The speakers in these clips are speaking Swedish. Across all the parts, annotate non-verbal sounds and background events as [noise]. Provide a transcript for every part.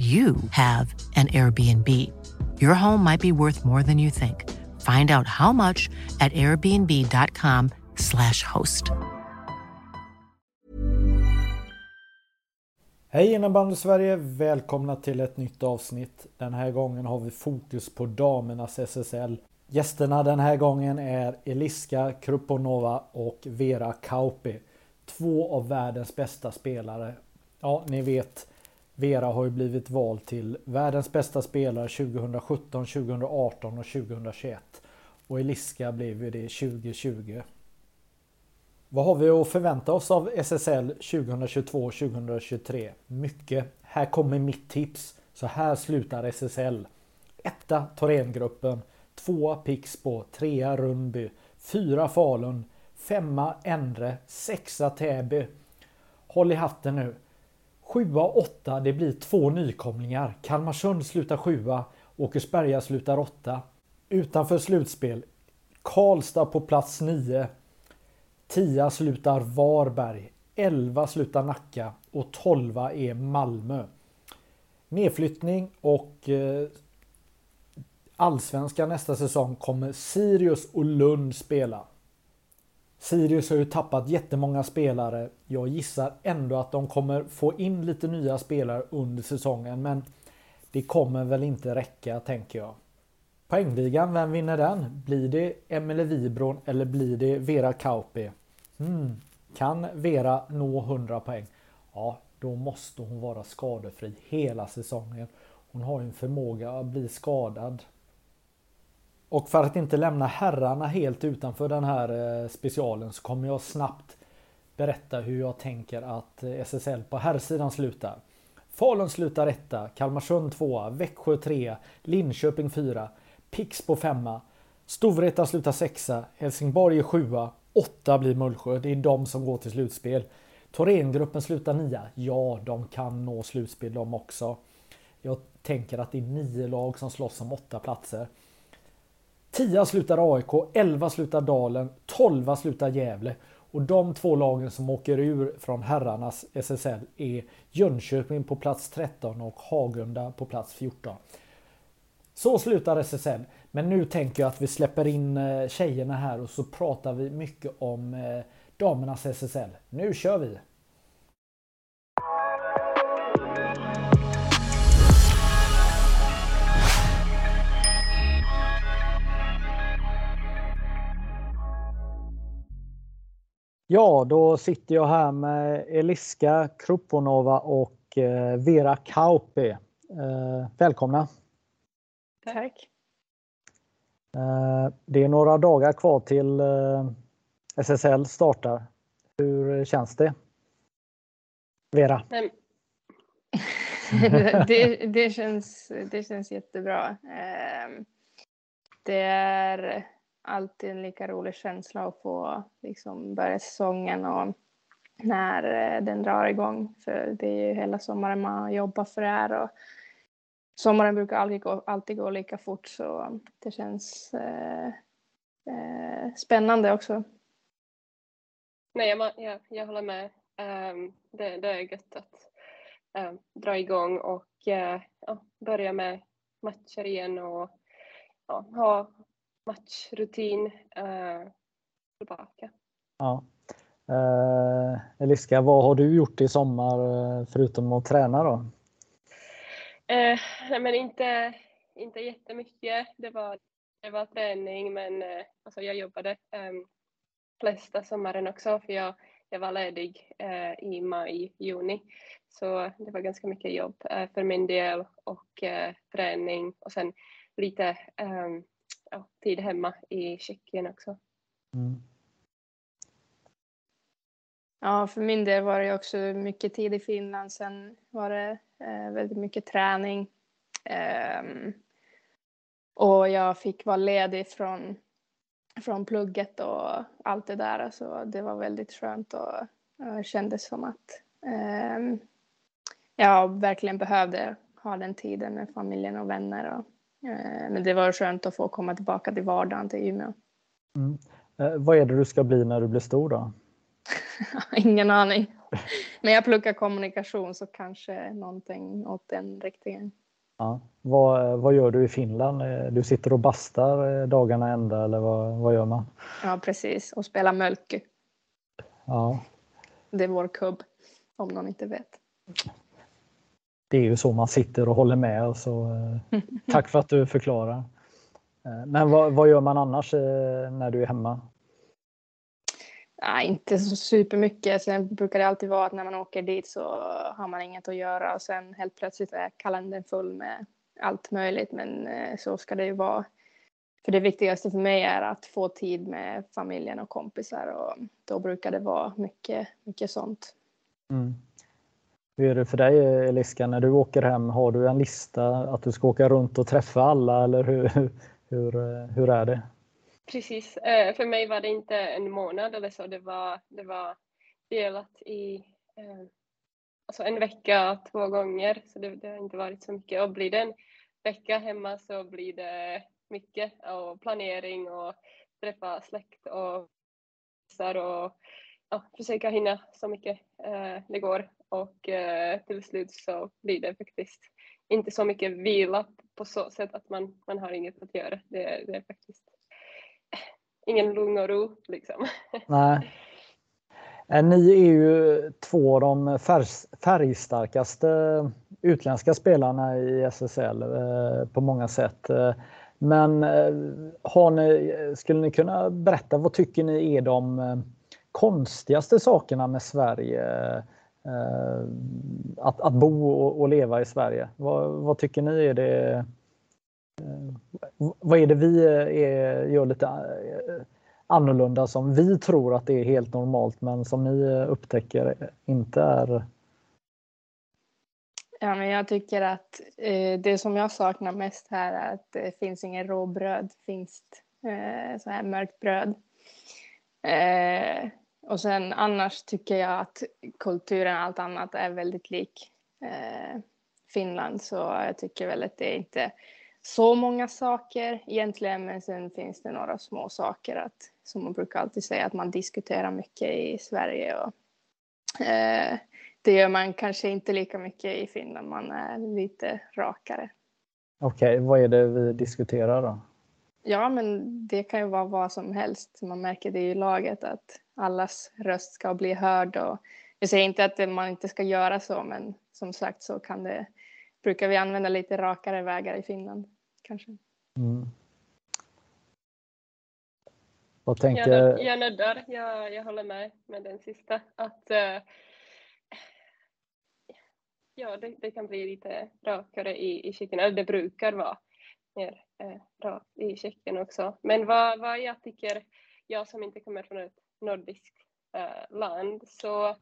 you have an Airbnb. Your home might be worth more than you think. Find out how much at airbnb.com slash host. Hej innebandy Sverige! Välkomna till ett nytt avsnitt. Den här gången har vi fokus på damernas SSL. Gästerna den här gången är Eliska Kruponova och Vera Kauppi. Två av världens bästa spelare. Ja, ni vet Vera har ju blivit vald till världens bästa spelare 2017, 2018 och 2021. Och Eliska blev ju det 2020. Vad har vi att förvänta oss av SSL 2022-2023? Mycket. Här kommer mitt tips. Så här slutar SSL. Etta Thorengruppen. Tvåa Pixbo. Trea Rundby. Fyra Falun. Femma Endre. Sexa Täby. Håll i hatten nu. Sjua och åtta, det blir två nykomlingar. Kalmarsund slutar sjua, Åkersberga slutar åtta. Utanför slutspel, Karlstad på plats nio. Tia slutar Varberg, 11 slutar Nacka och 12 är Malmö. Nedflyttning och eh, allsvenskan nästa säsong kommer Sirius och Lund spela. Sirius har ju tappat jättemånga spelare. Jag gissar ändå att de kommer få in lite nya spelare under säsongen men det kommer väl inte räcka tänker jag. Poängligan, vem vinner den? Blir det Emelie Wibron eller blir det Vera Kauppi? Hmm. Kan Vera nå 100 poäng? Ja, då måste hon vara skadefri hela säsongen. Hon har ju en förmåga att bli skadad och för att inte lämna herrarna helt utanför den här eh, specialen så kommer jag snabbt berätta hur jag tänker att eh, SSL på herrsidan slutar. Falun slutar etta, Kalmarsund tvåa, Växjö trea, Linköping fyra, Pixbo femma, Storvreta slutar sexa, Helsingborg är sjua, åtta blir Mullsjö. Det är de som går till slutspel. Thorengruppen slutar nia. Ja, de kan nå slutspel de också. Jag tänker att det är nio lag som slåss om åtta platser. 10 slutar AIK, 11 slutar Dalen, 12 slutar Gävle. Och de två lagen som åker ur från herrarnas SSL är Jönköping på plats 13 och Hagunda på plats 14. Så slutar SSL. Men nu tänker jag att vi släpper in eh, tjejerna här och så pratar vi mycket om eh, damernas SSL. Nu kör vi! Ja, då sitter jag här med Eliska Kruponova och eh, Vera Kauppi. Eh, välkomna! Tack! Eh, det är några dagar kvar till SSL startar. Hur känns det? Vera? [laughs] [laughs] det, det, känns, det känns jättebra. Det är alltid en lika rolig känsla att få liksom börja säsongen och när eh, den drar igång. För det är ju hela sommaren man jobbar för det här och sommaren brukar alltid gå, alltid gå lika fort så det känns eh, eh, spännande också. Nej, jag, jag, jag håller med. Um, det, det, är gött att um, dra igång och uh, ja, börja med matcher igen och ja, ha matchrutin eh, tillbaka. Ja. Eh, Eliska, vad har du gjort i sommar eh, förutom att träna då? Eh, nej men inte, inte jättemycket. Det var, det var träning men eh, alltså jag jobbade eh, flesta sommaren också för jag, jag var ledig eh, i maj, juni. Så det var ganska mycket jobb eh, för min del och eh, träning och sen lite um, ja, tid hemma i Tjeckien också. Mm. Ja, för min del var det också mycket tid i Finland. Sen var det eh, väldigt mycket träning. Um, och jag fick vara ledig från, från plugget och allt det där. Så det var väldigt skönt och uh, kändes som att um, jag verkligen behövde ha den tiden med familjen och vänner. Och, men det var skönt att få komma tillbaka till vardagen till Umeå. Mm. Uh, vad är det du ska bli när du blir stor då? [laughs] Ingen aning. Men jag pluggar kommunikation så kanske någonting åt den riktningen. Ja. Vad, vad gör du i Finland? Du sitter och bastar dagarna ända eller vad, vad gör man? Ja precis och spelar mölky. Ja. Det är vår kubb om någon inte vet. Det är ju så man sitter och håller med så [laughs] tack för att du förklarar. Men vad, vad gör man annars när du är hemma? Nej, inte så supermycket. Sen brukar det alltid vara att när man åker dit så har man inget att göra och sen helt plötsligt är kalendern full med allt möjligt. Men eh, så ska det ju vara. För det viktigaste för mig är att få tid med familjen och kompisar och då brukar det vara mycket, mycket sånt. Mm. Hur är det för dig Eliska, när du åker hem, har du en lista att du ska åka runt och träffa alla eller hur, [laughs] hur, eh, hur är det? Precis, eh, för mig var det inte en månad eller så, det var, det var delat i eh, alltså en vecka två gånger, så det, det, har inte varit så mycket. Och blir det en vecka hemma så blir det mycket. Och planering och träffa släkt och och ja, försöka hinna så mycket eh, det går och eh, till slut så blir det faktiskt inte så mycket vila på så sätt att man, man har inget att göra. Det, det är faktiskt eh, ingen lugn och ro liksom. [laughs] Nej. Eh, ni är ju två av de färgstarkaste eh, utländska spelarna i SSL på många sätt. Men har ni, skulle ni kunna berätta vad tycker ni är de konstigaste sakerna med Sverige? Eh, att, att bo och, och leva i Sverige. Vad, vad tycker ni är det eh, vad är det vi eh, är, gör lite annorlunda som vi tror att det är helt normalt men som ni upptäcker inte är? Ja, men jag tycker att eh, det som jag saknar mest här är att det finns ingen råbröd, finns eh, så här mörkt bröd. Eh, och sen annars tycker jag att kulturen allt annat är väldigt lik eh, Finland så jag tycker väl att det inte så många saker egentligen, men sen finns det några små saker att, som man brukar alltid säga att man diskuterar mycket i Sverige och eh, det gör man kanske inte lika mycket i Finland, man är lite rakare. Okej, okay, vad är det vi diskuterar då? Ja, men det kan ju vara vad som helst. Man märker det i laget att allas röst ska bli hörd och jag säger inte att man inte ska göra så, men som sagt så kan det brukar vi använda lite rakare vägar i Finland kanske. Mm. Vad tänker... Jag, jag nöddar, jag, jag håller med med den sista. Att, uh, ja, det, det, kan bli lite rakare i, i Tjeckien, eller det brukar vara mer uh, rakt i Tjeckien också. Men vad, vad jag tycker, jag som inte kommer från ett nordiskt eh, land, så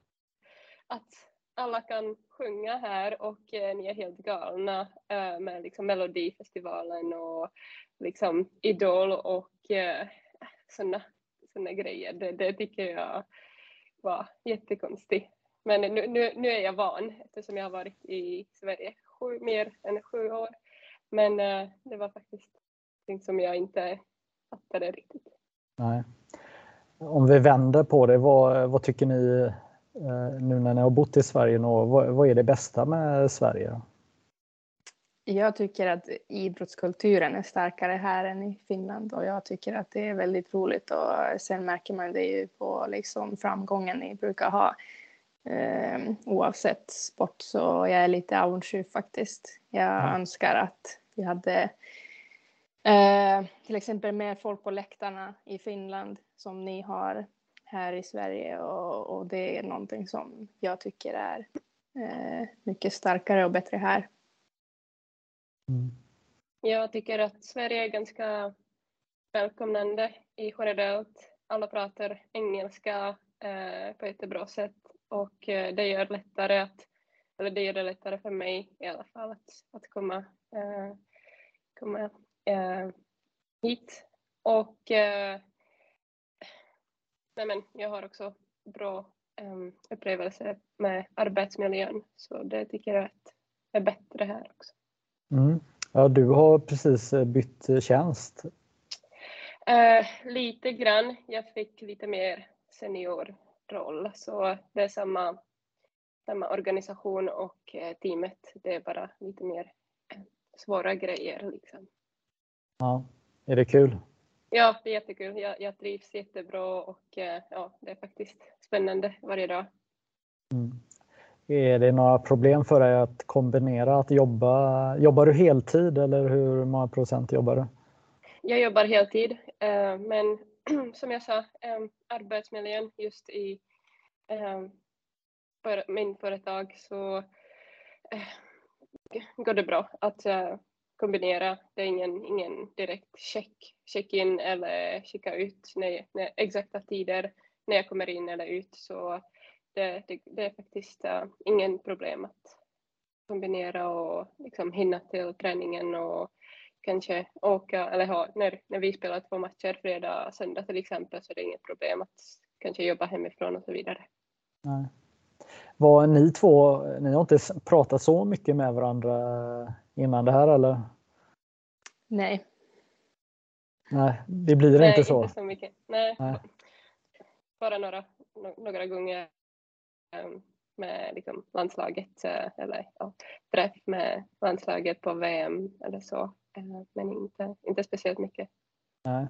att alla kan sjunga här och eh, ni är helt galna eh, med liksom Melodifestivalen och liksom Idol och eh, sådana såna grejer. Det, det tycker jag var jättekonstigt. Men nu, nu, nu är jag van eftersom jag har varit i Sverige sju, mer än sju år. Men eh, det var faktiskt något som jag inte fattade riktigt. Nej. Om vi vänder på det, vad, vad tycker ni Eh, nu när ni har bott i Sverige, vad, vad är det bästa med Sverige? Jag tycker att idrottskulturen är starkare här än i Finland och jag tycker att det är väldigt roligt och sen märker man det ju på liksom framgången ni brukar ha. Eh, oavsett sport så jag är lite avundsjuk faktiskt. Jag ja. önskar att vi hade eh, till exempel mer folk på läktarna i Finland som ni har här i Sverige och, och det är någonting som jag tycker är eh, mycket starkare och bättre här. Mm. Jag tycker att Sverige är ganska välkomnande i generellt. Alla pratar engelska eh, på ett bra sätt och eh, det gör lättare att eller det gör det lättare för mig i alla fall att, att komma, uh, komma uh, hit. Och uh, nej men, jag har också bra um, upplevelse med arbetsmiljön så det tycker jag är bättre här också. Mm. Ja, du har precis bytt tjänst. lite grann. Jag fick lite mer seniorroll så det är samma samma organisation och eh, teamet. Det är bara lite mer eh, svåra grejer. Liksom. Ja, är det kul? Ja, det är jättekul. Jag, jag trivs jättebra och eh, ja, det är faktiskt spännande varje dag. Mm. Är det några problem för dig att kombinera att jobba? Jobbar du heltid eller hur många procent jobbar du? Jag jobbar heltid, men [clears throat] som jag sa, arbetsmiljön just i för min företag så eh, går det bra att kombinera. Det är ingen, ingen direkt check, check-in eller checka ut när, när, exakta tider när jag kommer in eller ut. Så det, det, det är faktiskt uh, ingen problem att kombinera och liksom hinna till träningen och kanske åka eller ha, när, när vi spelar två matcher fredag och söndag till exempel så är det inget problem att kanske jobba hemifrån och så vidare. Nej. Var ni två, ni har inte pratat så mycket med varandra eh, innan det här eller? Nej. Nej, det blir Nej, inte så? inte så mycket. Nej. Nej. Bara några, några gånger ehm, med liksom landslaget eh, eller ja, träff med landslaget på VM eller så. Eh, men inte, inte speciellt mycket. Nej.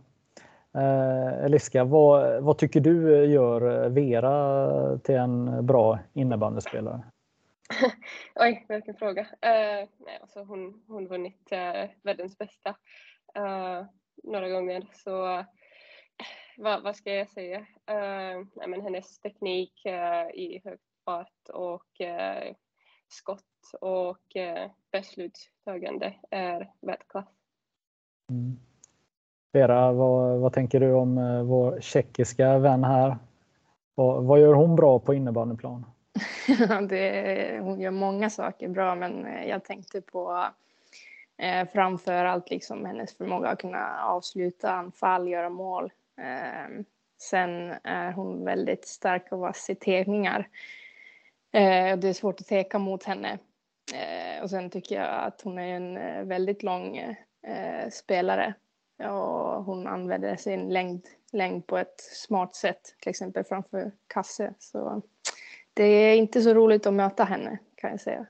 Eh, Eliska, vad, vad tycker du gör Vera till en bra innebandyspelare? [laughs] Oj, vilken fråga. Uh, nej, alltså hon har vunnit uh, världens bästa uh, några gånger så uh, vad, vad ska jag säga? Uh, nej, men hennes teknik i hög fart och skott och beslutstagande är världsklass. Mm. Vera, vad, vad tänker du om vår tjeckiska vän här? Och vad gör hon bra på innebandyplan? [laughs] det, hon gör många saker bra, men eh, jag tänkte på eh, framför allt liksom hennes förmåga att kunna avsluta anfall, göra mål. Eh, sen är hon väldigt stark eh, och vass i tekningar. Eh, det är svårt att teka mot henne. Eh, och sen tycker jag att hon är en eh, väldigt lång spelare och hon använder sin längd, längd på ett smart sätt, till exempel framför kasse. Så det är inte så roligt att möta henne kan jag säga.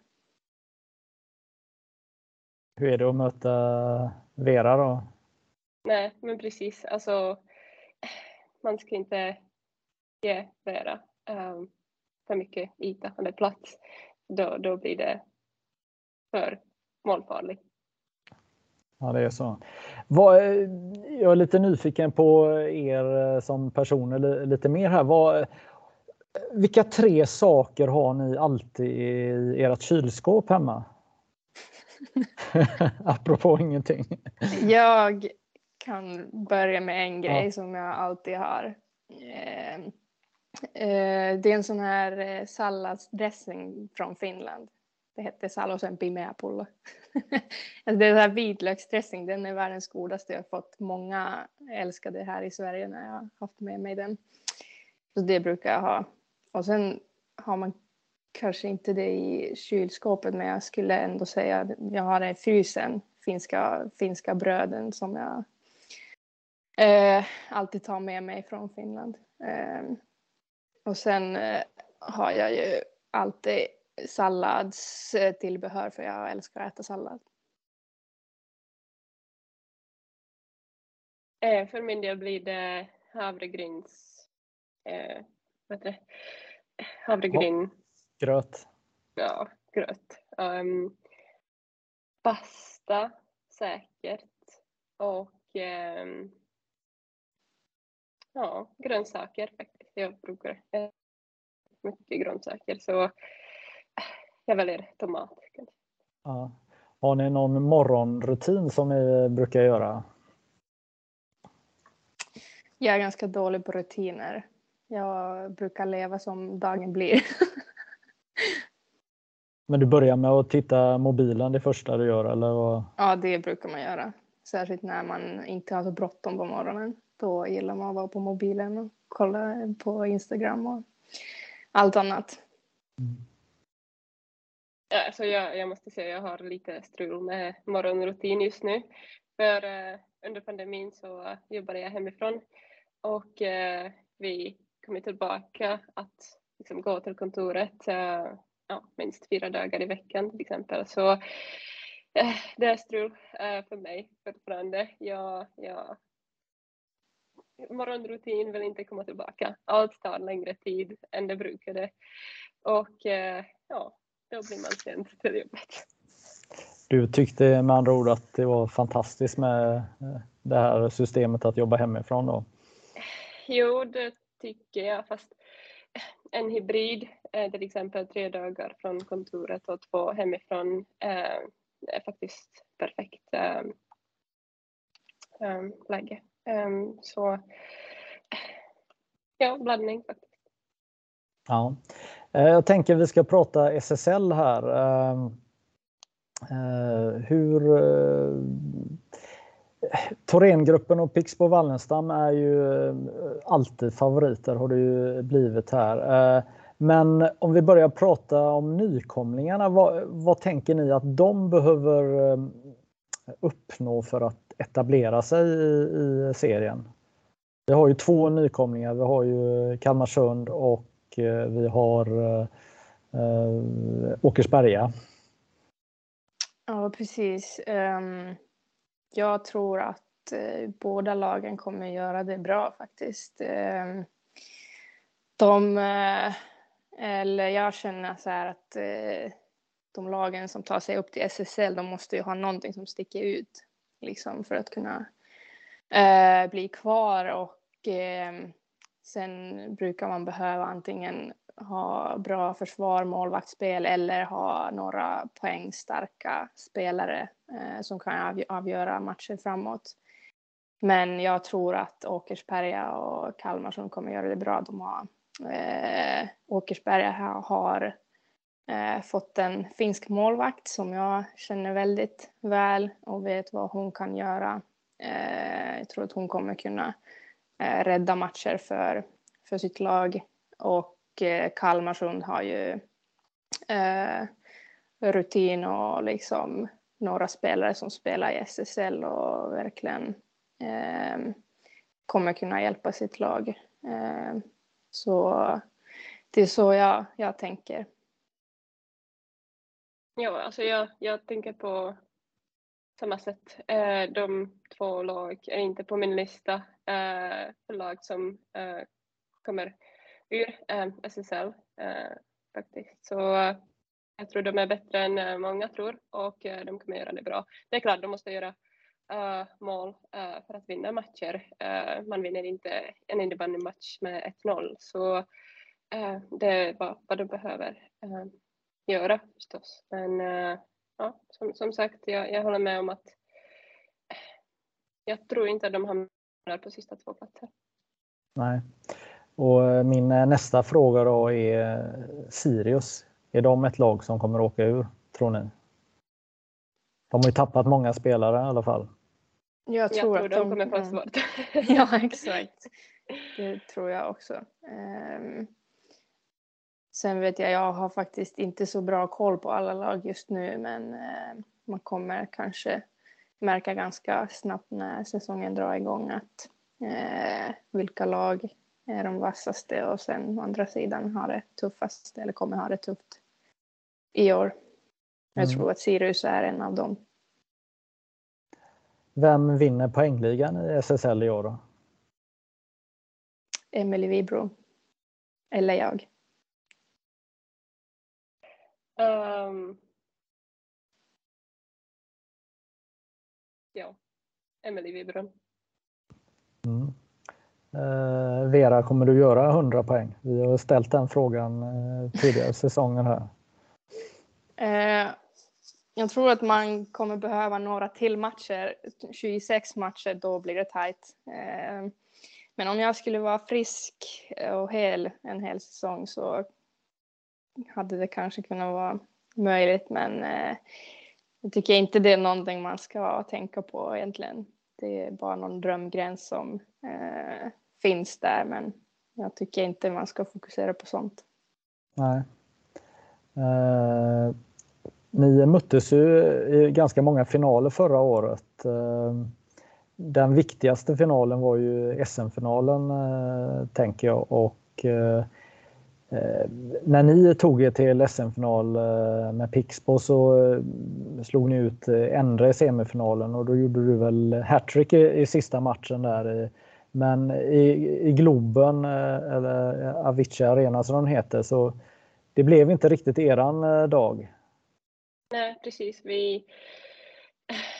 Hur är det att möta Vera då? Nej, men precis. Alltså, man ska inte ge Vera um, för mycket yta eller plats. Då, då blir det för målfarligt. Ja, det är så. Vad, jag är lite nyfiken på er eh, som personer lite mer här. Vad, vilka tre saker har ni alltid i ert kylskåp hemma? [laughs] Apropå ingenting. Jag kan börja med en grej ja. som jag alltid har. Eh, eh, det är en sån här salladsdressing från Finland. Det hette Salosen pimeapullo. [laughs] alltså det är här vitlöksdressing, den är världens godaste. Jag har fått många älskade här i Sverige när jag har haft med mig den. Så det brukar jag ha. Och sen har man kanske inte det i kylskåpet men jag skulle ändå säga att jag har det i frysen. Finska, finska bröden som jag eh, alltid tar med mig från Finland. Eh, och sen eh, har jag ju alltid salladstillbehör för jag älskar att äta sallad. Eh, för min del blir det havregryns... Eh, Eh, vad heter det? Havregryn... Gröt. Ja, gröt. Um, pasta säkert. Och um, ja, grönsaker faktiskt. Jag brukar äta mycket grönsaker så jag väljer tomat. Ja. Har ni någon morgonrutin som ni brukar göra? Jag är ganska dålig på rutiner. Jag brukar leva som dagen blir. [laughs] Men du börjar med att titta mobilen det första du gör eller? Vad? Ja, det brukar man göra. Särskilt när man inte har så bråttom på morgonen. Då gillar man att vara på mobilen och kolla på Instagram och allt annat. Mm. Ja, alltså jag, jag måste säga jag har lite strul med morgonrutin just nu. För eh, under pandemin så jobbade jag hemifrån och eh, vi kom tillbaka att liksom, gå till kontoret eh, ja, minst fyra dagar i veckan till exempel. Så eh, det är strul eh, för mig fortfarande. Jag, jag, morgonrutin vill inte komma tillbaka. Allt tar längre tid än det brukade. Och eh, ja, då blir man sent till jobbet. Du tyckte med andra ord att det var fantastiskt med eh, det här systemet att jobba hemifrån då? Jo, det tycker jag, fast eh, en hybrid, eh, till exempel tre dagar från kontoret och två hemifrån, eh, är faktiskt perfekt läge. Så ja, blandning faktiskt. Ja, jag tänker vi ska prata SSL här. Hur Thorengruppen och Pixbo Wallenstam är ju eh, alltid favoriter har det ju blivit här. Eh, men om vi börjar prata om nykomlingarna, vad, vad, tänker ni att de behöver eh, uppnå för att etablera sig i, i serien? Vi har ju två nykomlingar, vi har ju Kalmarsund och vi har eh, Åkersberga. Ja, precis. Um, jag tror att eh, båda lagen kommer göra det bra faktiskt. Eh, de, eh, eller jag känner så här att eh, de lagen som tar sig upp till SSL, de måste ju ha någonting som sticker ut liksom för att kunna eh, bli kvar och ehm, sen brukar man behöva antingen ha bra försvar, målvaktsspel eller ha några poängstarka spelare eh, som kan avgöra matchen framåt. Men jag tror att Åkersberga och Kalmar som kommer göra det bra, de har eh, Åkersberga har eh, fått en finsk målvakt som jag känner väldigt väl och vet vad hon kan göra. Eh, jag tror att hon kommer kunna eh, rädda matcher för, för sitt lag och Eh, Kalmarsund har ju eh, rutin och liksom några spelare som spelar i SSL och verkligen eh, kommer kunna hjälpa sitt lag. Eh, så det är så jag, jag tänker. Ja, alltså jag, jag tänker på samma sätt. Eh, de två lag är inte på min lista eh, för lag som eh, kommer ur eh, SSL eh, faktiskt. Så eh, jag tror de är bättre än eh, många tror och eh, de kommer göra det bra. Det är klart, de måste göra eh, mål eh, för att vinna matcher. Eh, man vinner inte en innebandymatch med 1-0 så det är vad, vad de behöver göra förstås. Men ja, som, som sagt, jag, jag håller med om att jag tror inte att de hamnar på sista två platser. Nej. Och eh, min eh, nästa fråga då är eh, Sirius. Är de ett lag som kommer åka ur, tror ni? De har ju tappat många spelare i alla fall. Jag tror, jag tror att de kommer få svårt. [laughs] ja, [laughs] exakt. Det tror jag också. Um, sen vet jag, jag har faktiskt inte så bra koll på alla lag just nu, men uh, man kommer kanske märka ganska snabbt när säsongen drar igång att uh, vilka lag är de vassaste och sen å andra sidan har det tuffast eller kommer ha det tufft i år. Jag mm. tror att Sirius är en av dem. Vem vinner poängligan i SSL i år då? Emelie Vibro. Eller jag. Um, ja, Emelie Vibro. Mm. Eh, Vera, kommer du göra 100 poäng? Vi har ställt den frågan eh, tidigare säsongen här. Eh, jag tror att man kommer behöva några till matcher. 26 matcher, då blir det tajt. Men om jag skulle vara frisk och hel en hel säsong så hade det kanske kunnat vara möjligt men eh, jag tycker inte det är någonting man ska tänka på egentligen. Det är bara någon drömgräns som eh, finns där men jag tycker inte man ska fokusera på sånt. Nej. Eh, ni möttes ju i ganska många finaler förra året. Eh, den viktigaste finalen var ju SM-finalen eh, tänker jag och eh, Eh, när ni tog er till SM-final eh, med Pixbo så eh, slog ni ut eh, Endre i semifinalen och då gjorde du väl hattrick i, i sista matchen där. Men i, i Globen, eh, eller Avicii Arena som den heter, så det blev inte riktigt eran dag. Nej, precis. Vi,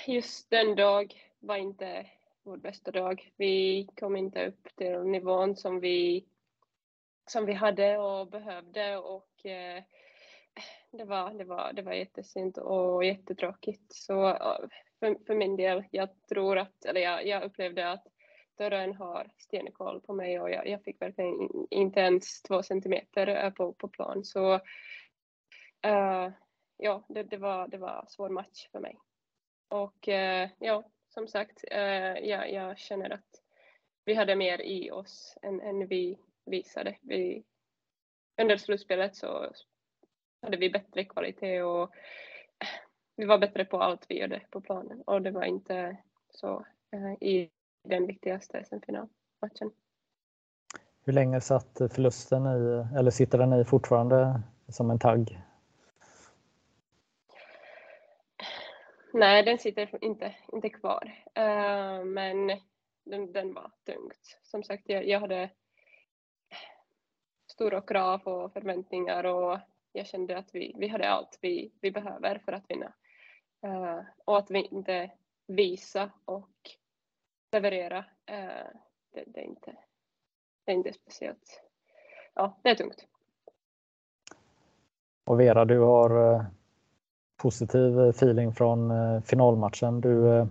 just den dag var inte vår bästa dag. Vi kom inte upp till nivån som vi som vi hade och behövde och eh, det, var, det, var, det var jättesynd och jättetråkigt. Så eh, för, för min del, jag tror att, eller jag, jag upplevde att dörren har stenkoll på mig och jag, jag, fick verkligen inte ens två centimeter eh, på, på plan. Så uh, ja, det, det, var, det var en svår match för mig. Och uh, ja, som sagt, uh, jag, jag känner att vi hade mer i oss än, än vi visade. Vi, under slutspelet så hade vi bättre kvalitet och vi var bättre på allt vi gjorde på planen och det var inte så eh, i den viktigaste SM-finalmatchen. Hur länge satt förlusten i, eller sitter den i fortfarande som en tagg? Nej, den sitter inte, inte kvar. Uh, men den, den var tungt. Som sagt, jag, jag hade stora krav och förväntningar och jag kände att vi, vi hade allt vi, vi behöver för att vinna. Uh, och att vi inte visa och leverera, uh, det, det, är inte, det är inte speciellt. Ja, det är tungt. Och Vera, du har eh, positiv feeling från finalmatchen. Du,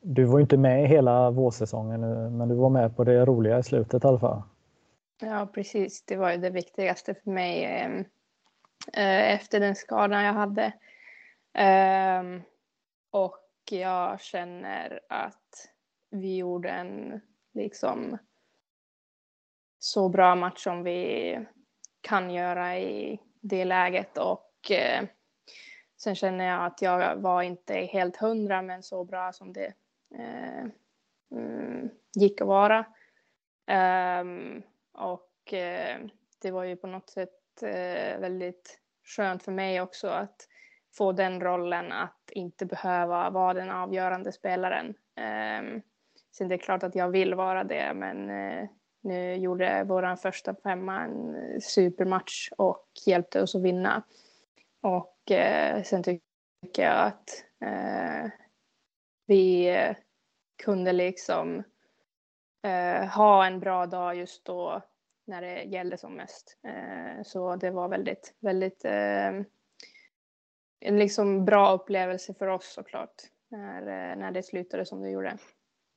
du var inte med hela vårsäsongen men du var med på det roliga i slutet i alla fall. Ja, precis. Det var ju det viktigaste för mig ehm, eh, efter den skadan jag hade. Eh, och jag känner att vi gjorde en liksom så bra match som vi kan göra i det läget och eh, sen känner jag att jag var inte helt hundra men så bra som det eh, mm, gick att vara. Um, och eh, det var ju på något sätt eh, väldigt skönt för mig också att få den rollen att inte behöva vara den avgörande spelaren. Eh, sen det är klart att jag vill vara det men eh, nu gjorde vår första femma en eh, supermatch och hjälpte oss att vinna. Och eh, sen tycker jag att eh, vi eh, kunde liksom eh, ha en bra dag just då när det gällde som mest. Eh, så det var väldigt, väldigt eh, en liksom bra upplevelse för oss såklart när, eh, när det slutade som det gjorde.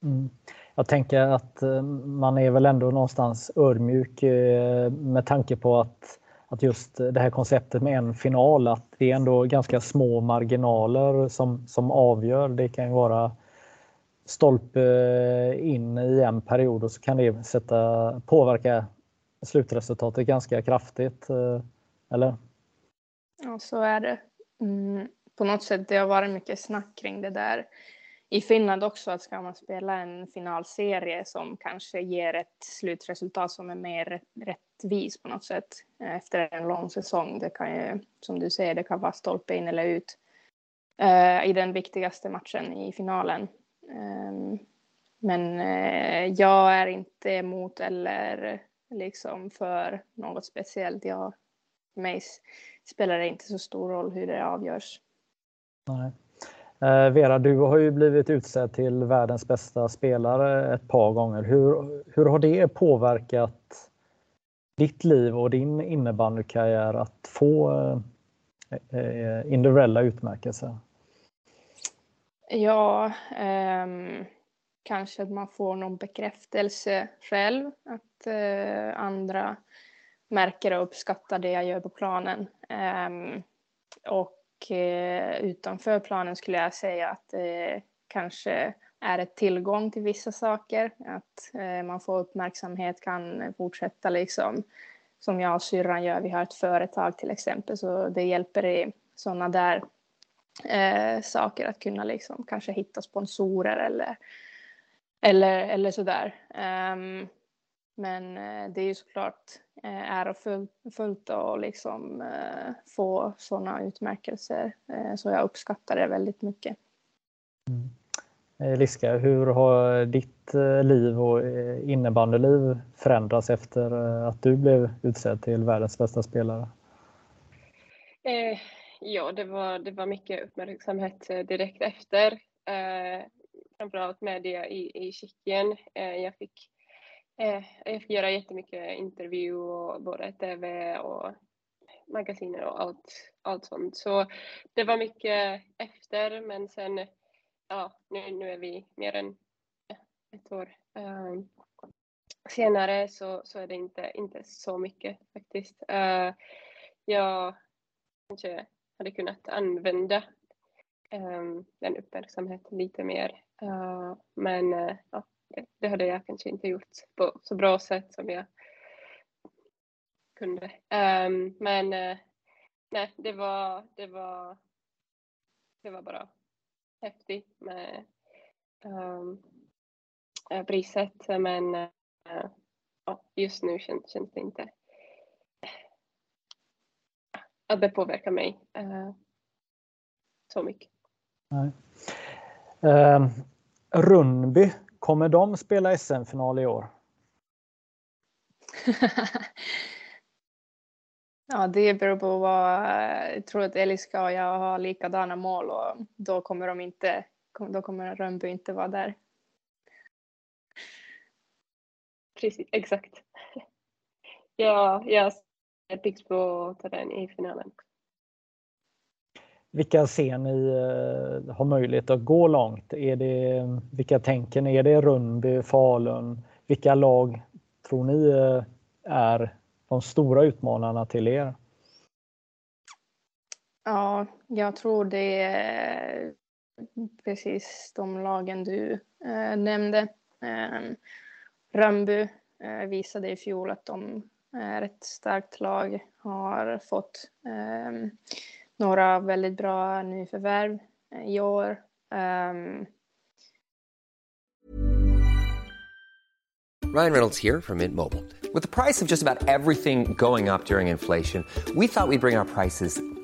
Mm. Jag tänker att eh, man är väl ändå någonstans ödmjuk eh, med tanke på att, att just det här konceptet med en final, att det är ändå ganska små marginaler som, som avgör. Det kan ju vara stolpe eh, in i en period och så kan det sätta, påverka slutresultatet ganska kraftigt. Eh, eller? Ja, så är det. Mm, på något sätt, det har varit mycket snack kring det där i Finland också, att ska man spela en finalserie som kanske ger ett slutresultat som är mer rättvis på något sätt eh, efter en lång säsong. Det kan ju, som du säger, det kan vara stolpe in eller ut i den viktigaste matchen i finalen. Ehm, men eh, jag är inte emot eller liksom för något speciellt. Jag, för mig spelar det inte så stor roll hur det avgörs. Nej. Eh, Vera, du har ju blivit utsedd till världens bästa spelare ett par gånger. Hur, hur har det påverkat ditt liv och din innebandykarriär att få eh, eh individuella utmärkelser? Ja, um, kanske att man får någon bekräftelse själv, att uh, andra märker och uppskattar det jag gör på planen. Um, och uh, utanför planen skulle jag säga att det kanske är ett tillgång till vissa saker. Att uh, man får uppmärksamhet, kan fortsätta liksom som jag och syrran gör. Vi har ett företag till exempel så det hjälper i sådana där uh, saker att kunna liksom kanske hitta sponsorer eller eller, eller sådär. Um, men uh, det är ju såklart uh, ärofullt att liksom uh, få sådana utmärkelser. Uh, så jag uppskattar det väldigt mycket. Mm. Liska, hur har ditt liv och innebandyliv förändrats efter att du blev utsedd till världens bästa spelare? Ja, det var, det var mycket uppmärksamhet eh, direkt efter. Eh, framförallt media i, i Tjeckien. Eh, jag, fick, eh, jag fick göra jättemycket intervju och både tv och magasiner och allt, allt sånt. Så det var mycket efter men sen, ja nu, nu är vi mer än ett år eh, senare så, så är det inte, inte så mycket faktiskt. Uh, jag kanske hade kunnat använda um, den uppmärksamheten lite mer Uh, men uh, ja, det hade jag kanske inte gjort på så bra sätt som jag kunde. Um, men uh, nej, det var, det var, det var bara häftigt med um, priset. Men just nu känns, känns det inte att det påverkar mig så mycket. Nej. Eh, Rundby, kommer de spela SM-final i år? [laughs] ja, det beror på vad... Jag tror att Eliska och jag har likadana mål och då kommer de inte... Då kommer Rönnby inte vara där. Precis, exakt. [laughs] ja, jag pigg på den i finalen. Vilka ser ni eh, har möjlighet att gå långt? Är det, vilka tänker ni? Är det Rundby, Falun? Vilka lag tror ni eh, är de stora utmanarna till er? Ja, jag tror det är precis de lagen du eh, nämnde. Eh, Rönnby visade i fjol att de är ett starkt lag, har fått ehm, några väldigt bra nyförvärv eh, i år. Um... Ryan Reynolds here from Mint Mobile. With the price of just about everything going up during inflation, we thought we'd bring our prices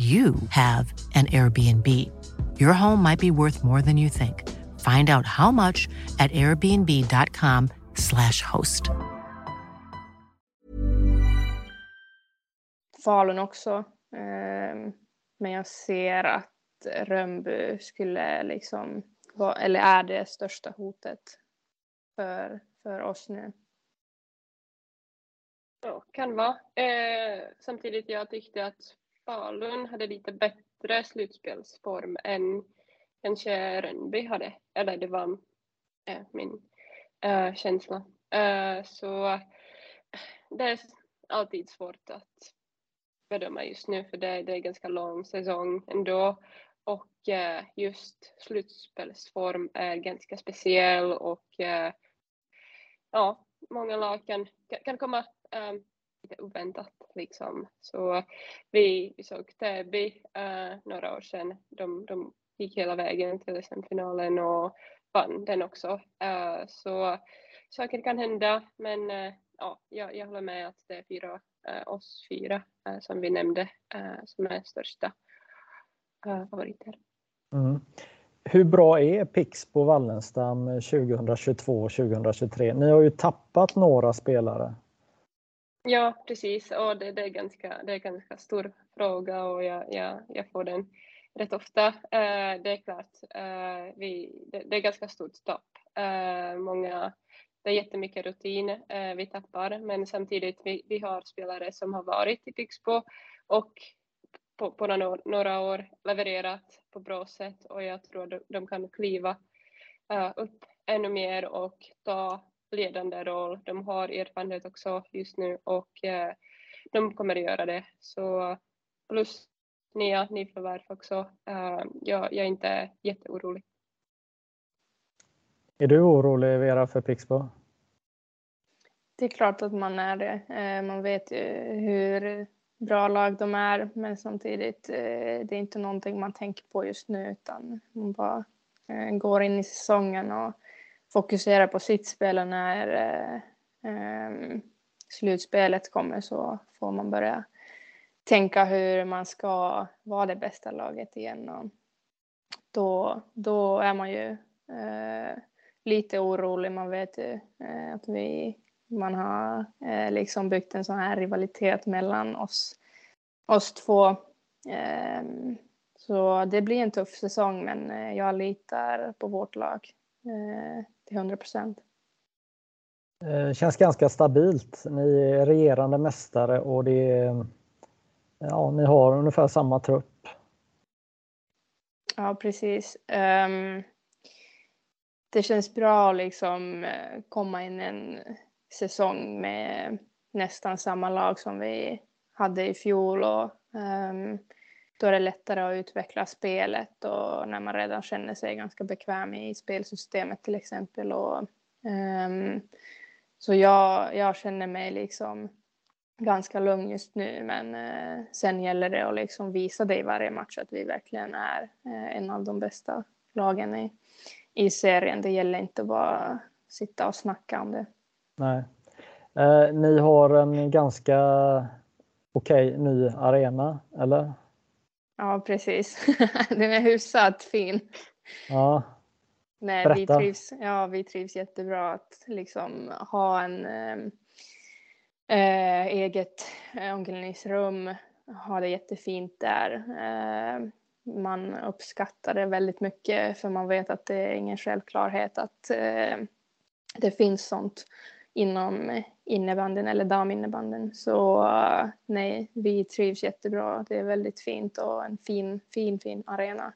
you have an Airbnb. Your home might be worth more than you think. Find out how much at airbnb.com slash host. Falun också. Ehm, men jag ser att Rönnby skulle liksom vara, eller är det största hotet för, för oss nu. Ja, kan vara. Eh, samtidigt jag tyckte att Falun hade lite bättre slutspelsform än kanske Rönnby hade. Eller det var äh, min äh, känsla. Äh, så det är alltid svårt att bedöma just nu för det, det är ganska lång säsong ändå. Och just slutspelsform är ganska speciell och ja, många lag kan, kan komma um, lite oväntat liksom. Så vi, vi såg Täby uh, några år sedan. De, de gick hela vägen till SM-finalen och vann den också. Uh, så saker kan hända, men uh, ja, jag, jag håller med att det är fyra, uh, oss fyra som vi nämnde som är största favoriter. Mm. Hur bra är Pixbo Wallenstam 2022 2023? Ni har ju tappat några spelare. Ja, precis. Och det, det, är ganska, det är ganska stor fråga och jag, jag, jag får den rätt ofta. Eh, det är klart, eh, vi, det, det, är ganska stort tapp. Eh, många, det är jättemycket rutin eh, vi tappar, men samtidigt vi, vi har spelare som har varit i Pixbo och på, på några år levererat på bra sätt och jag tror de, de kan kliva eh, upp ännu mer och ta ledande roll. De har erfarenhet också just nu och eh, de kommer att göra det. Så plus nya nyförvärv också. Uh, jag, jag är inte jätteorolig. Är du orolig Vera för Pixbo? Det är klart att man är det. Uh, man vet ju hur bra lag de är men samtidigt uh, det är inte någonting man tänker på just nu utan man bara går in i säsongen och fokusera på sitt spel och när eh, ehm, slutspelet kommer så får man börja tänka hur man ska vara det bästa laget igen. Och då, då är man ju eh, lite orolig. Man vet ju eh, att vi, man har eh, liksom byggt en sån här rivalitet mellan oss, oss två. Ehm, så det blir en tuff säsong men eh, jag litar på vårt lag eh, till 100 procent. Eh, känns ganska stabilt. Ni är regerande mästare och det är ja, ni har ungefär samma trupp. Ja, precis. Um, det känns bra att liksom eh, komma in en säsong med nästan samma lag som vi hade i fjol och um, då är det lättare att utveckla spelet och när man redan känner sig ganska bekväm i spelsystemet till exempel. Och, um, så jag, jag känner mig liksom ganska lugn just nu men uh, sen gäller det att liksom visa det i varje match att vi verkligen är uh, en av de bästa lagen i, i serien. Det gäller inte bara sitta och snacka om det. Nej. Eh, ni har en ganska okej okay, ny arena, eller? Ja, precis. [laughs] Den är hyfsat fin. Ja. Nej, vi trivs, ja, vi trivs jättebra att liksom ha en eh, eh, eget eh, omklädningsrum, ha det jättefint där. Eh, man uppskattar det väldigt mycket för man vet att det är ingen självklarhet att eh, det finns sånt inom innebanden eller daminnebanden. Så eh, nej, vi trivs jättebra. Det är väldigt fint och en fin, fin, fin arena.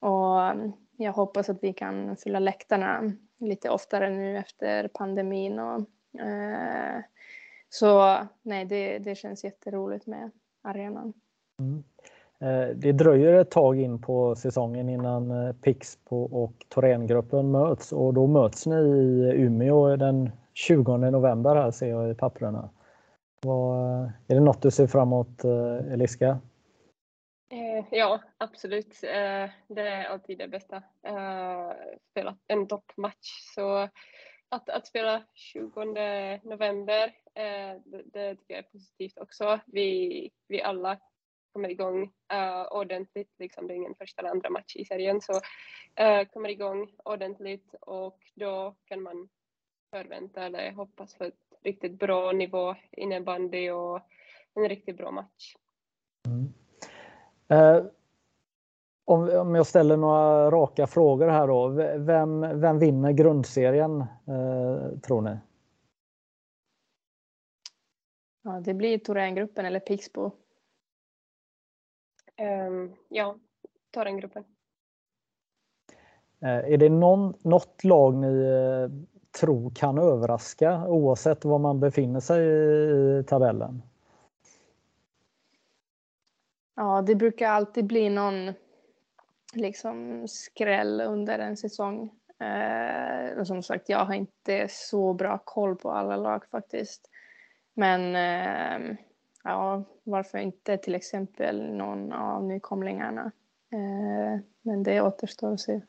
Och eh, jag hoppas att vi kan fylla läktarna lite oftare nu efter pandemin och eh, så nej, det, det känns jätteroligt med arenan. Mm. Eh, det dröjer ett tag in på säsongen innan Pixbo och Thorengruppen möts och då möts ni i Umeå den 20 november här ser jag i papperna. Vad, är det något du ser framåt emot, eh, Eliska? Eh, ja, absolut. Eh, det är alltid det bästa. Spela en toppmatch. Så att, att spela 20 november, det, det, tycker jag är positivt också. Vi, vi alla kommer igång uh, ordentligt, liksom det är ingen första eller andra match i serien, så uh, kommer igång ordentligt och då kan man förvänta eller hoppas på ett riktigt bra nivå innebandy och en riktigt bra match. Mm. Uh, om, om jag ställer några raka frågor här då. Vem, vem vinner grundserien eh, tror ni? Ja, det blir Thorengruppen eller Pixbo. Um, ja, Thorengruppen. Eh, är det någon, något lag ni tro tror kan överraska oavsett var man befinner sig i, tabellen? Ja, det brukar alltid bli någon liksom skräll under en säsong. Eh, och som sagt, jag har inte så bra koll på alla lag faktiskt. Men eh, ja, varför inte till exempel någon av nykomlingarna. Eh, men det återstår att se.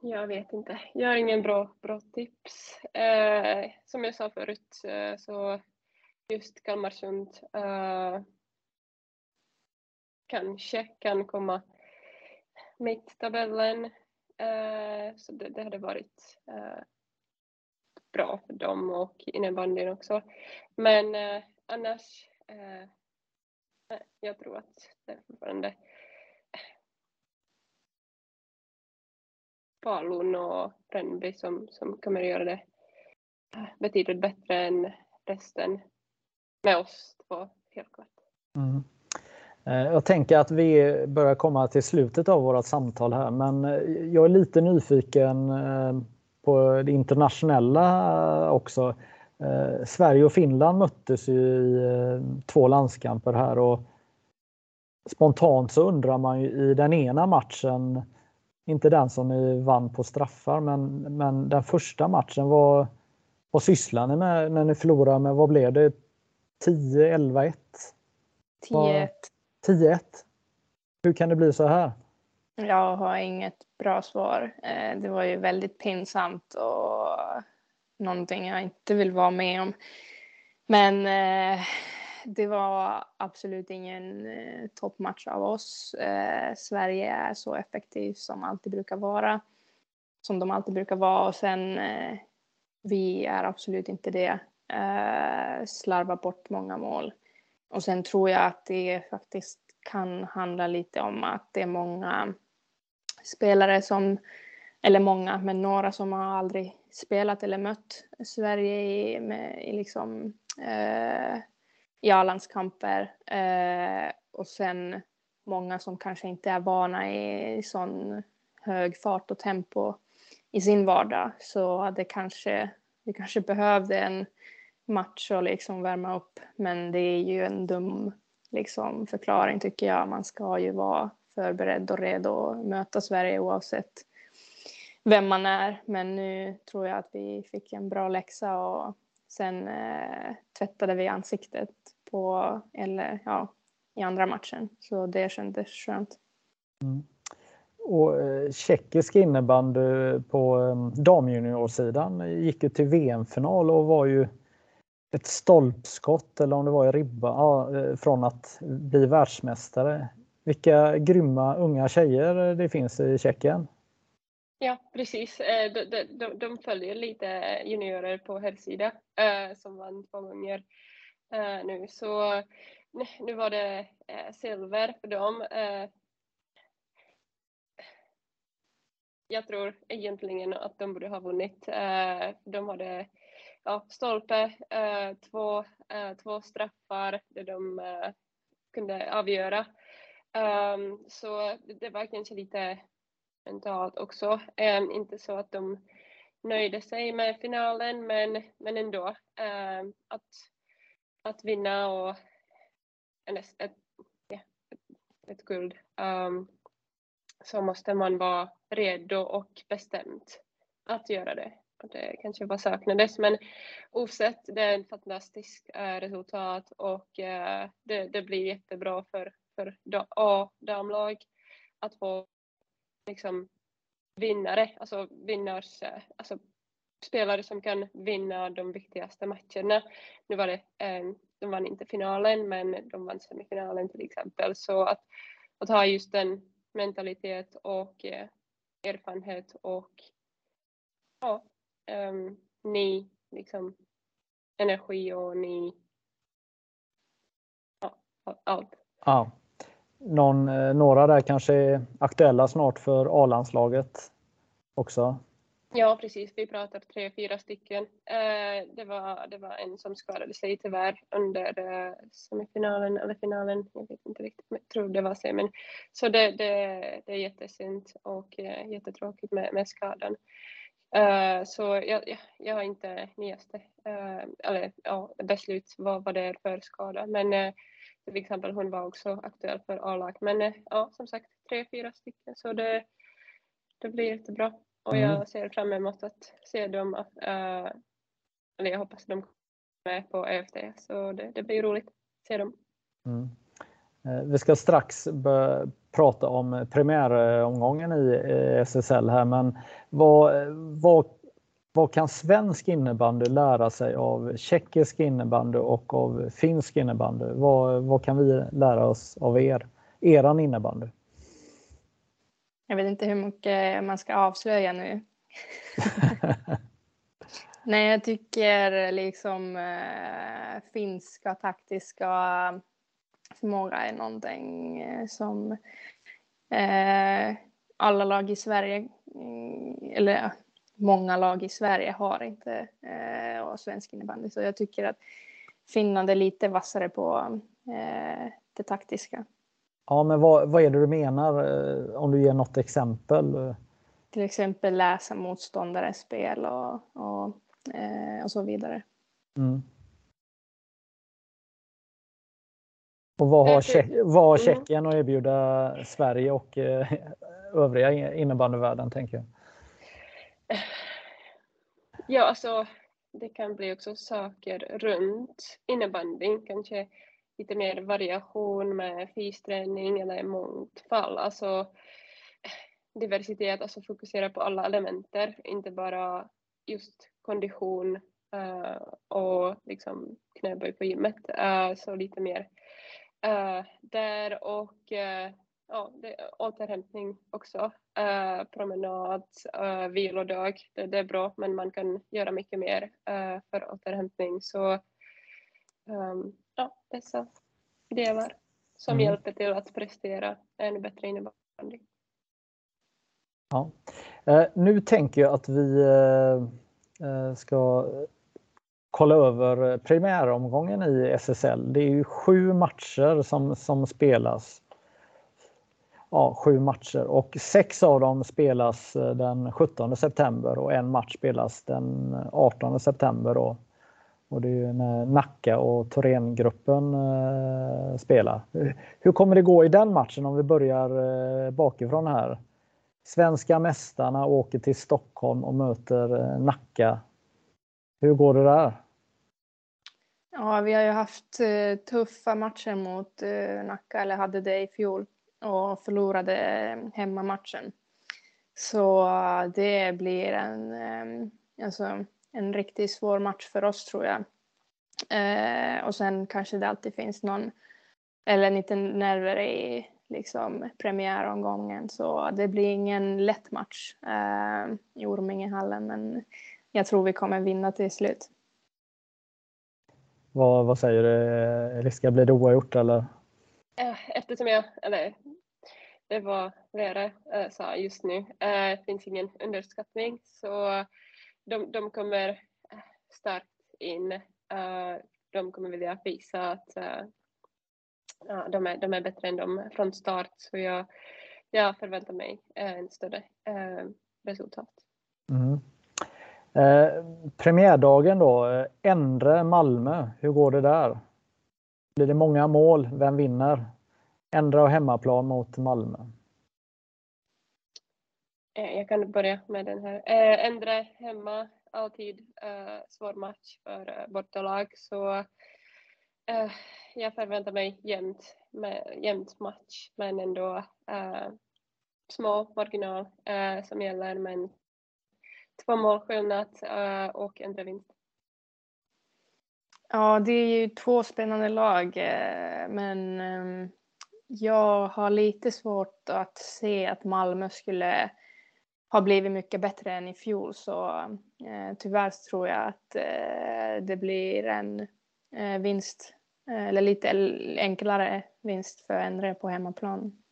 Jag vet inte. Jag har ingen bra, bra tips. Eh, som jag sa förut eh, så just Kalmarsund eh, kanske kan komma mitt tabellen. Eh, så det, det hade varit eh, bra för dem och innebandyn också. Men eh, annars, eh, eh jag tror att det är fortfarande Falun och Rönnby som, som kommer att göra det eh, betydligt bättre än resten med oss två helt klart. Mm. Eh, jag tänker att vi börjar komma till slutet av vårt samtal här, men eh, jag är lite nyfiken på det internationella också. Sverige och Finland möttes ju i två landskamper här och spontant så undrar man ju i den ena matchen, inte den som ni vann på straffar, men, men den första matchen, vad, vad sysslar ni med när ni förlorar med, vad blev det, 10, 11, 1? 10-1. 10-1. Hur kan det bli så här? Jag har inget bra svar. Eh, det var ju väldigt pinsamt och någonting jag inte vill vara med om. Men eh, det var absolut ingen eh, toppmatch av oss. Eh, Sverige är så effektivt som alltid brukar vara. Som de alltid brukar vara och sen eh, vi är absolut inte det. Eh, slarvar bort många mål. Och sen tror jag att det faktiskt kan handla lite om att det är många spelare som, eller många, men några som har aldrig spelat eller mött Sverige i, med, i, liksom, eh, i A-landskamper. Eh, och sen många som kanske inte är vana i sån hög fart och tempo i sin vardag. Så det kanske, vi kanske behövde en match och liksom värma upp. Men det är ju en dum liksom, förklaring tycker jag. Man ska ju vara förberedd och redo att möta Sverige oavsett vem man är. Men nu tror jag att vi fick en bra läxa och sen eh, tvättade vi ansiktet på, eller ja, i andra matchen. Så det kändes skönt. Mm. Och eh, tjeckisk innebandy på eh, damjuniorsidan gick ju till VM-final och var ju ett stolpskott eller om det var i ribba ja, eh, från att bli världsmästare. Vilka grymma unga tjejer det finns i Tjeckien. Ja, precis. Eh, de, de, de följer lite juniorer på herrsida eh, som vann två gånger eh, nu. Så nu var det silver för dem. Jag tror egentligen att de borde ha vunnit. De hade ja, stolpe, två, två straffar där de kunde avgöra. Ehm, så det var kanske lite mentalt också. Um, inte så att de nöjde sig med finalen, men, men ändå um, att, att vinna och ett, ett, ett guld ehm, så måste man vara redo och bestämd att göra det och det kanske bara saknades. Men oavsett, det är ett fantastiskt eh, resultat och eh, det, det, blir jättebra för, för A-damlag att få liksom vinnare, alltså vinnars, eh, alltså spelare som kan vinna de viktigaste matcherna. Nu var det, eh, de vann inte finalen men de vann semifinalen till exempel. Så att, att ha just den mentalitet och eh, erfarenhet och ja, ehm, um, ny liksom, energi och ny ja, allt. Ja. Någon, eh, några där kanske är aktuella snart för A-landslaget också? Ja, precis. Vi pratar tre, fyra stycken. Eh, det, var, det var en som skadade sig tyvärr under eh, semifinalen eller finalen. Jag vet inte riktigt, jag tror det var semin. Så det, det, det är jättesynd och jättetråkigt med, med skadan. Så jag, jag, jag, har inte nyaste, eller ja, beslut vad, vad det är för skada. Men till exempel hon var också aktuell för A-lag. Men ja, som sagt tre, fyra stycken så det, det blir jättebra. Och mm. jag ser fram emot att se dem, eller jag hoppas de kommer med på ÖFT så det, det blir roligt att se dem. Mm. Vi ska strax prata om premiäromgången i SSL här, men vad, vad, vad kan svensk innebandy lära sig av tjeckisk innebandy och av finsk innebandy? Vad, vad kan vi lära oss av er, eran innebandy? Jag vet inte hur mycket man ska avslöja nu. [laughs] Nej, jag tycker liksom eh, finska taktiska förmåga är någonting eh, som eh, alla lag i Sverige, mm, eller många lag i Sverige har inte eh, och svensk innebandy. Så jag tycker att Finland är lite vassare på eh, det taktiska. Ja, men vad, vad är det du menar eh, om du ger något exempel? Till exempel läsa motståndares spel och, och, eh, och så vidare. Mm. Och vad har, Tjeck, vad har mm. Tjeckien att erbjuda Sverige och eh, övriga innebandyvärlden tänker jag? Ja, alltså det kan bli också saker runt innebandyn, kanske lite mer variation med fysträning eller mångfald, alltså diversitet, alltså fokusera på alla elementer, inte bara just kondition uh, och liksom knäböj på gymmet, uh, så lite mer uh, där och ja, det, återhämtning också. Uh, promenad, uh, vilodag, det, det, är bra men man kan göra mycket mer uh, för återhämtning. Så um, ja, dessa delar som mm. hjälper till att prestera ännu bättre innebandy. Ja. Nu tänker jag att vi ska kolla över premiäromgången i SSL. Det är ju sju matcher som, som spelas ja, sju matcher och sex av dem spelas eh, den 17 september och en match spelas den eh, 18 september. Då. Och det är ju när Nacka och Thorengruppen eh, spelar. Hur kommer det gå i den matchen om vi börjar eh, bakifrån här? Svenska mästarna åker till Stockholm och möter eh, Nacka. Hur går det där? Ja, vi har ju haft eh, tuffa matcher mot eh, Nacka, eller hade det i fjol och förlorade hemmamatchen. Så det blir en, ehm, alltså, en riktigt svår match för oss tror jag. Eh, och sen kanske det alltid finns någon, eller lite nerver i liksom, premiäromgången. Så det blir ingen lätt match eh, i Ormingehallen men jag tror vi kommer vinna till slut. Vad, vad säger du? Riska blir det oavgjort eller? Eh, eftersom jag, eller det var Vera äh, eh, sa just nu, eh, det äh, finns ingen underskattning så de, de kommer eh, starkt in. Äh, de kommer vilja visa att ja, de, är, de är bättre än dem från start så jag, jag förväntar mig en större resultat. Mm. Eh, premiärdagen då, Endre Malmö, hur går det där? Blir det många mål? Vem vinner? Ändra och hemmaplan mot Malmö. Eh, jag kan börja med den här. Eh, ändra hemma, alltid eh, svår match för bortalag. Så jag förväntar mig jämnt, med, jämnt match men ändå små marginal som gäller men två målskillnad och ändra vinst. Ja, det är ju två spännande lag men ehm, jag har lite svårt att se att Malmö skulle ha blivit mycket bättre än i fjol så eh, tyvärr tror jag att eh, det blir en eh, vinst eh, eller lite enklare vinst för Endre på hemmaplan.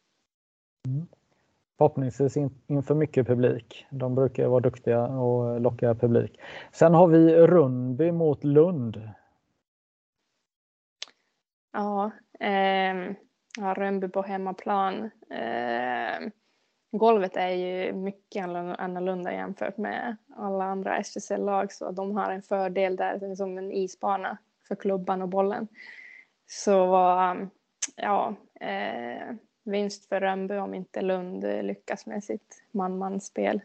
Mm. Förhoppningsvis in, inför mycket publik. De brukar vara duktiga och locka publik. Sen har vi Rundby mot Lund. Ja, eh, ja, Rönnby på hemmaplan. Eh, golvet är ju mycket annorlunda jämfört med alla andra SSL-lag så de har en fördel där, det är som en isbana för klubban och bollen. Så um, ja, eh, vinst för Rönnby om inte Lund lyckas med sitt man-man-spel.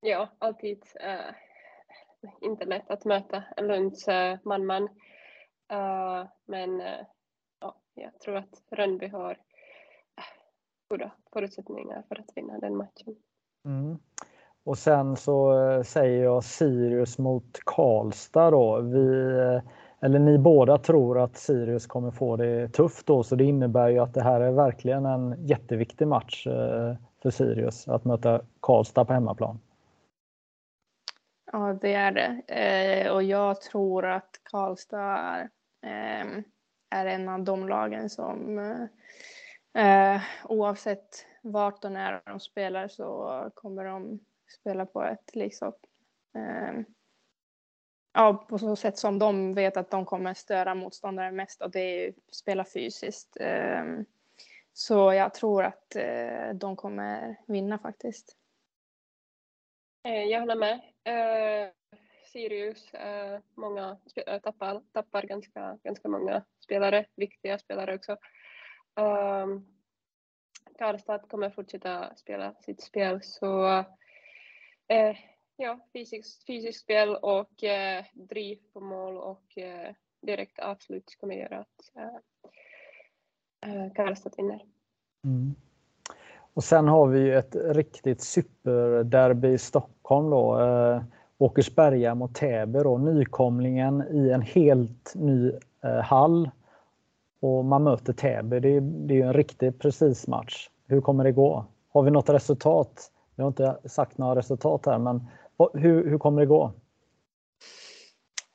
Ja, alltid eh, inte lätt att möta Lunds eh, man-man. Eh, men eh, jag tror att Rönnby har goda förutsättningar för att vinna den matchen. Mm. Och sen så eh, säger jag Sirius mot Karlstad då. Vi, eh, eller ni båda tror att Sirius kommer få det tufft då, så det innebär ju att det här är verkligen en jätteviktig match eh, för Sirius att möta Karlstad på hemmaplan. Ja, det är det. och jag tror att Karlstad är, en av de lagen som eh, eh, oavsett vart och när de spelar så kommer de spela på ett liksom eh, ja, på så sätt som de vet att de kommer störa motståndaren mest och det är ju spela fysiskt. Eh, så jag tror att eh, de kommer vinna faktiskt. Eh, jag håller med. Sirius, eh, många eh, tappar, tappar ganska, ganska många spelare, viktiga spelare också. Um, Karlstad kommer fortsätta spela sitt spel så eh, ja, fysiskt, fysiskt spel och eh, driv på mål och eh, direkt avslut kommer göra att eh, eh Karlstad vinner. Mm. Och sen har vi ju ett riktigt superderby i Stockholm då. Eh, Åkersberga mot Täby då, nykomlingen i en helt ny eh, hall. Och man möter Täby. Det, det är en riktig precismatch. Hur kommer det gå? Har vi något resultat? Vi har inte sagt några resultat här, men hur, hur kommer det gå?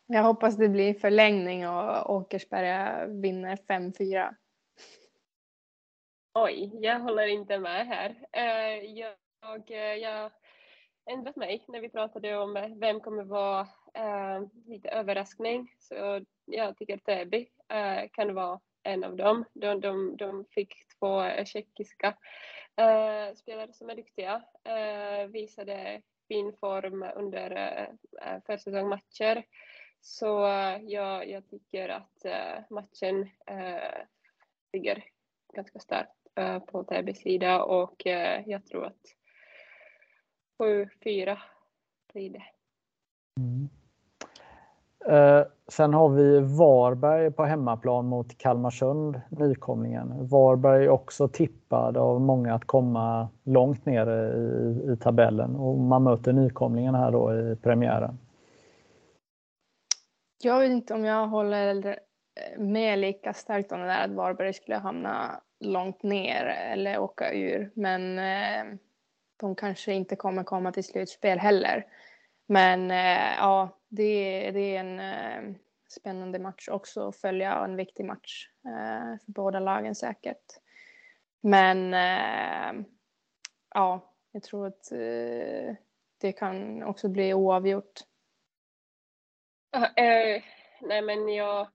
Jag hoppas det blir förlängning och Åkersberga vinner 5-4. Oj, jag håller inte med här. Eh, jag, jag ändrat mig när vi pratade om eh, vem kommer vara eh, lite överraskning. Så jag tycker Täby eh, kan vara en av dem. De, de, de fick två eh, tjeckiska eh, spelare som är duktiga, eh, visade fin form under eh, försäsongsmatcher. Så jag, jag tycker att matchen ligger ganska starkt på Täbys sida och jag tror att 7-4 blir det. Mm. Eh, sen har vi Varberg på hemmaplan mot Kalmarsund, nykomlingen. Varberg är också tippad av många att komma långt ner i, i tabellen och man möter nykomlingen här då i premiären. Jag vet inte om jag håller med lika starkt om det där att Varberg skulle hamna långt ner eller åka ur. Men eh, de kanske inte kommer komma till slutspel heller. Men eh, ja, det, det är en eh, spännande match också att följa och en viktig match eh, för båda lagen säkert. Men eh, ja, jag tror att eh, det kan också bli oavgjort. Uh, nej men jag,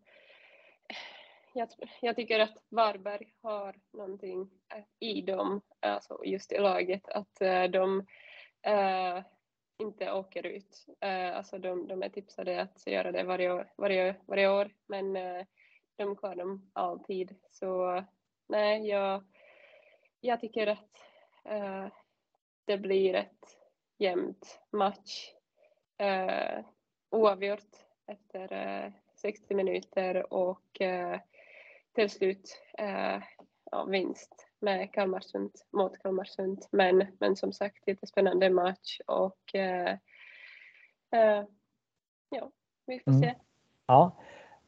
jag, jag, tycker att Varberg har någonting eh, i dem, alltså just i laget, att eh, de eh, inte åker ut. Äh, alltså de, de är tipsade att göra det varje år, varje, varje år men äh, de klarar dem alltid. Så nej, jag, jag tycker att det blir ett jämnt match. Oavgjort efter 60 minuter och till slut ja, vinst med Kalmarsund mot Kalmarsund. Men, men som sagt, jättespännande match och eh, eh, ja, vi får mm. se. Ja.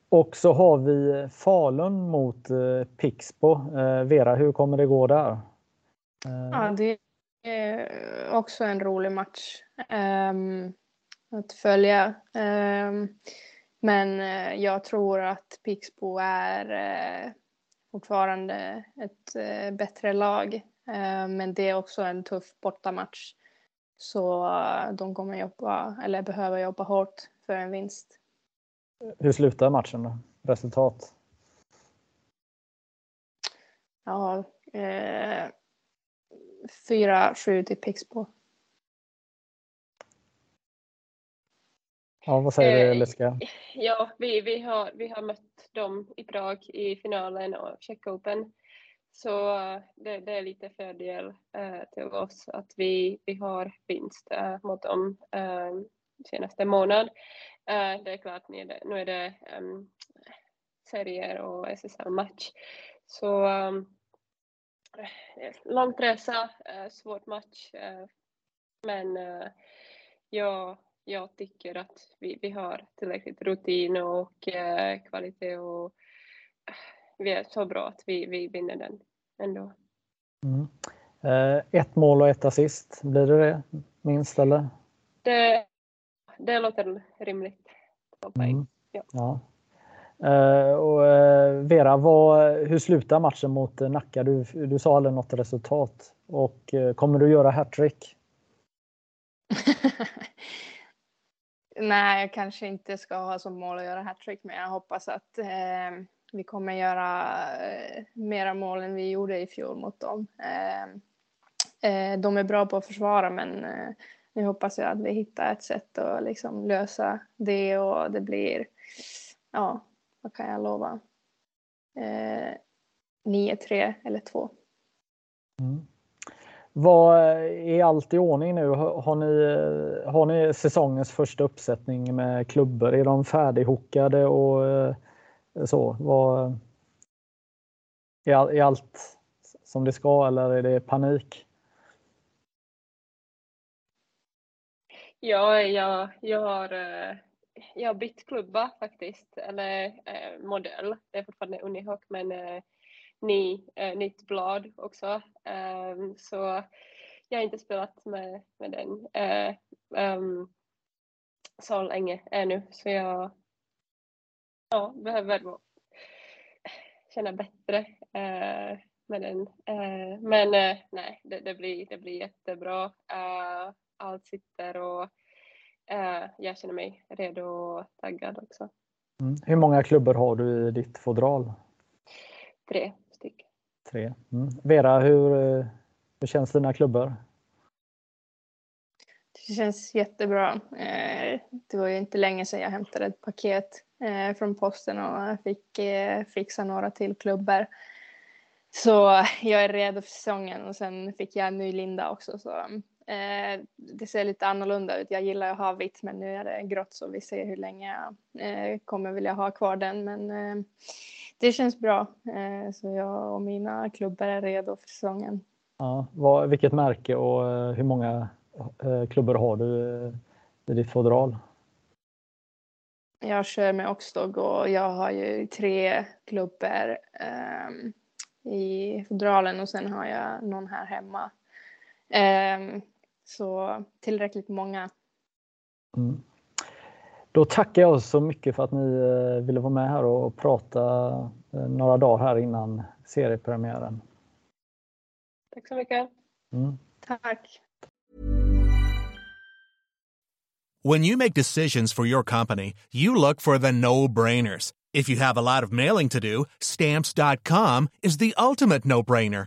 Och så har vi Falun mot eh, Pixbo. Eh, Vera, hur kommer det gå där? Eh. Ja, det är också en rolig match um, att följa. Um, men eh, jag tror att Pixbo är fortfarande ett eh, bättre lag. Eh, men det är också en tuff bortamatch. Så eh, de kommer jobba, eller behöver jobba hårt för en vinst. Hur slutar matchen då? Resultat? Ja, eh, 4-7 till Pixbo. Ja, vad säger du eh, Jessica? Ja, vi, vi, har, vi har mött dem i Prag i finalen av Czech Open. Så eh, det, det är lite fördel eh, till oss att vi, vi har vinst eh, mot dem eh, senaste månaden. Eh, det är klart, nu är det, nu är det um, serier och SSL-match. Så um, långt resa, svårt match. Men jag, jag tycker att vi, vi har tillräckligt rutin och kvalitet och vi är så bra att vi, vi vinner den ändå. Mm. Ett mål och ett assist, blir det det minst eller? Det, det låter rimligt. Mm. Ja. ja. Uh, och, uh, Vera, vad, hur slutar matchen mot Nacka? Du, du sa aldrig något resultat. Och uh, kommer du göra hattrick? [laughs] Nej, jag kanske inte ska ha som mål att göra hattrick, men jag hoppas att ehm, vi kommer göra eh, mera mål än vi gjorde i fjol mot dem. Ehm, eh, de är bra på att försvara, men eh, nu hoppas jag att vi hittar ett sätt att liksom lösa det och det blir, ja, vad kan jag lova? Eh, 9-3 eller 2. Mm. Vad är allt i ordning nu? Har ni, eh, har ni säsongens första uppsättning med klubbor? Är de färdighookade och eh, så? Vad, är, allt som det ska eller är det panik? Ja, jag, jag, har, eh, jag har bytt klubba faktiskt, eller eh, modell. Det är fortfarande Unihoc men eh, ny, eh, nytt blad också. Um, så jag har inte spelat med, med den eh, um, så länge ännu så jag ja, behöver känna bättre eh, med den. Eh, men eh, nej, det, det, blir, det blir jättebra. Uh, allt sitter och eh, jag känner mig redo och taggad också. Mm. Hur många klubbor har du i ditt fodral? Tre. Tre. Mm. Vera, hur, hur känns dina klubbor? Det känns jättebra. Eh, det var ju inte länge sedan jag hämtade ett paket eh, från posten och fick eh, fixa några till klubbor. Så jag är redo för säsongen och sen fick jag en ny linda också så Eh, det ser lite annorlunda ut. Jag gillar att ha vitt men nu är det grått så vi ser hur länge jag eh, kommer vilja ha kvar den. Men eh, det känns bra. Eh, så jag och mina klubbar är redo för säsongen. Ja, vad, vilket märke och eh, hur många eh, klubbor har du i ditt fodral? Jag kör med Oxdog och jag har ju tre klubbor ehm, i fodralen och sen har jag någon här hemma. Um, så tillräckligt många. Mm. Då tackar jag så mycket för att ni eh, ville vara med här och prata eh, några dagar här innan seriepremiären. Tack så mycket. Mm. Tack. When you make decisions for your company, you look for the no-brainers. If you have a lot of mailing to do, stamps.com is the ultimate no-brainer.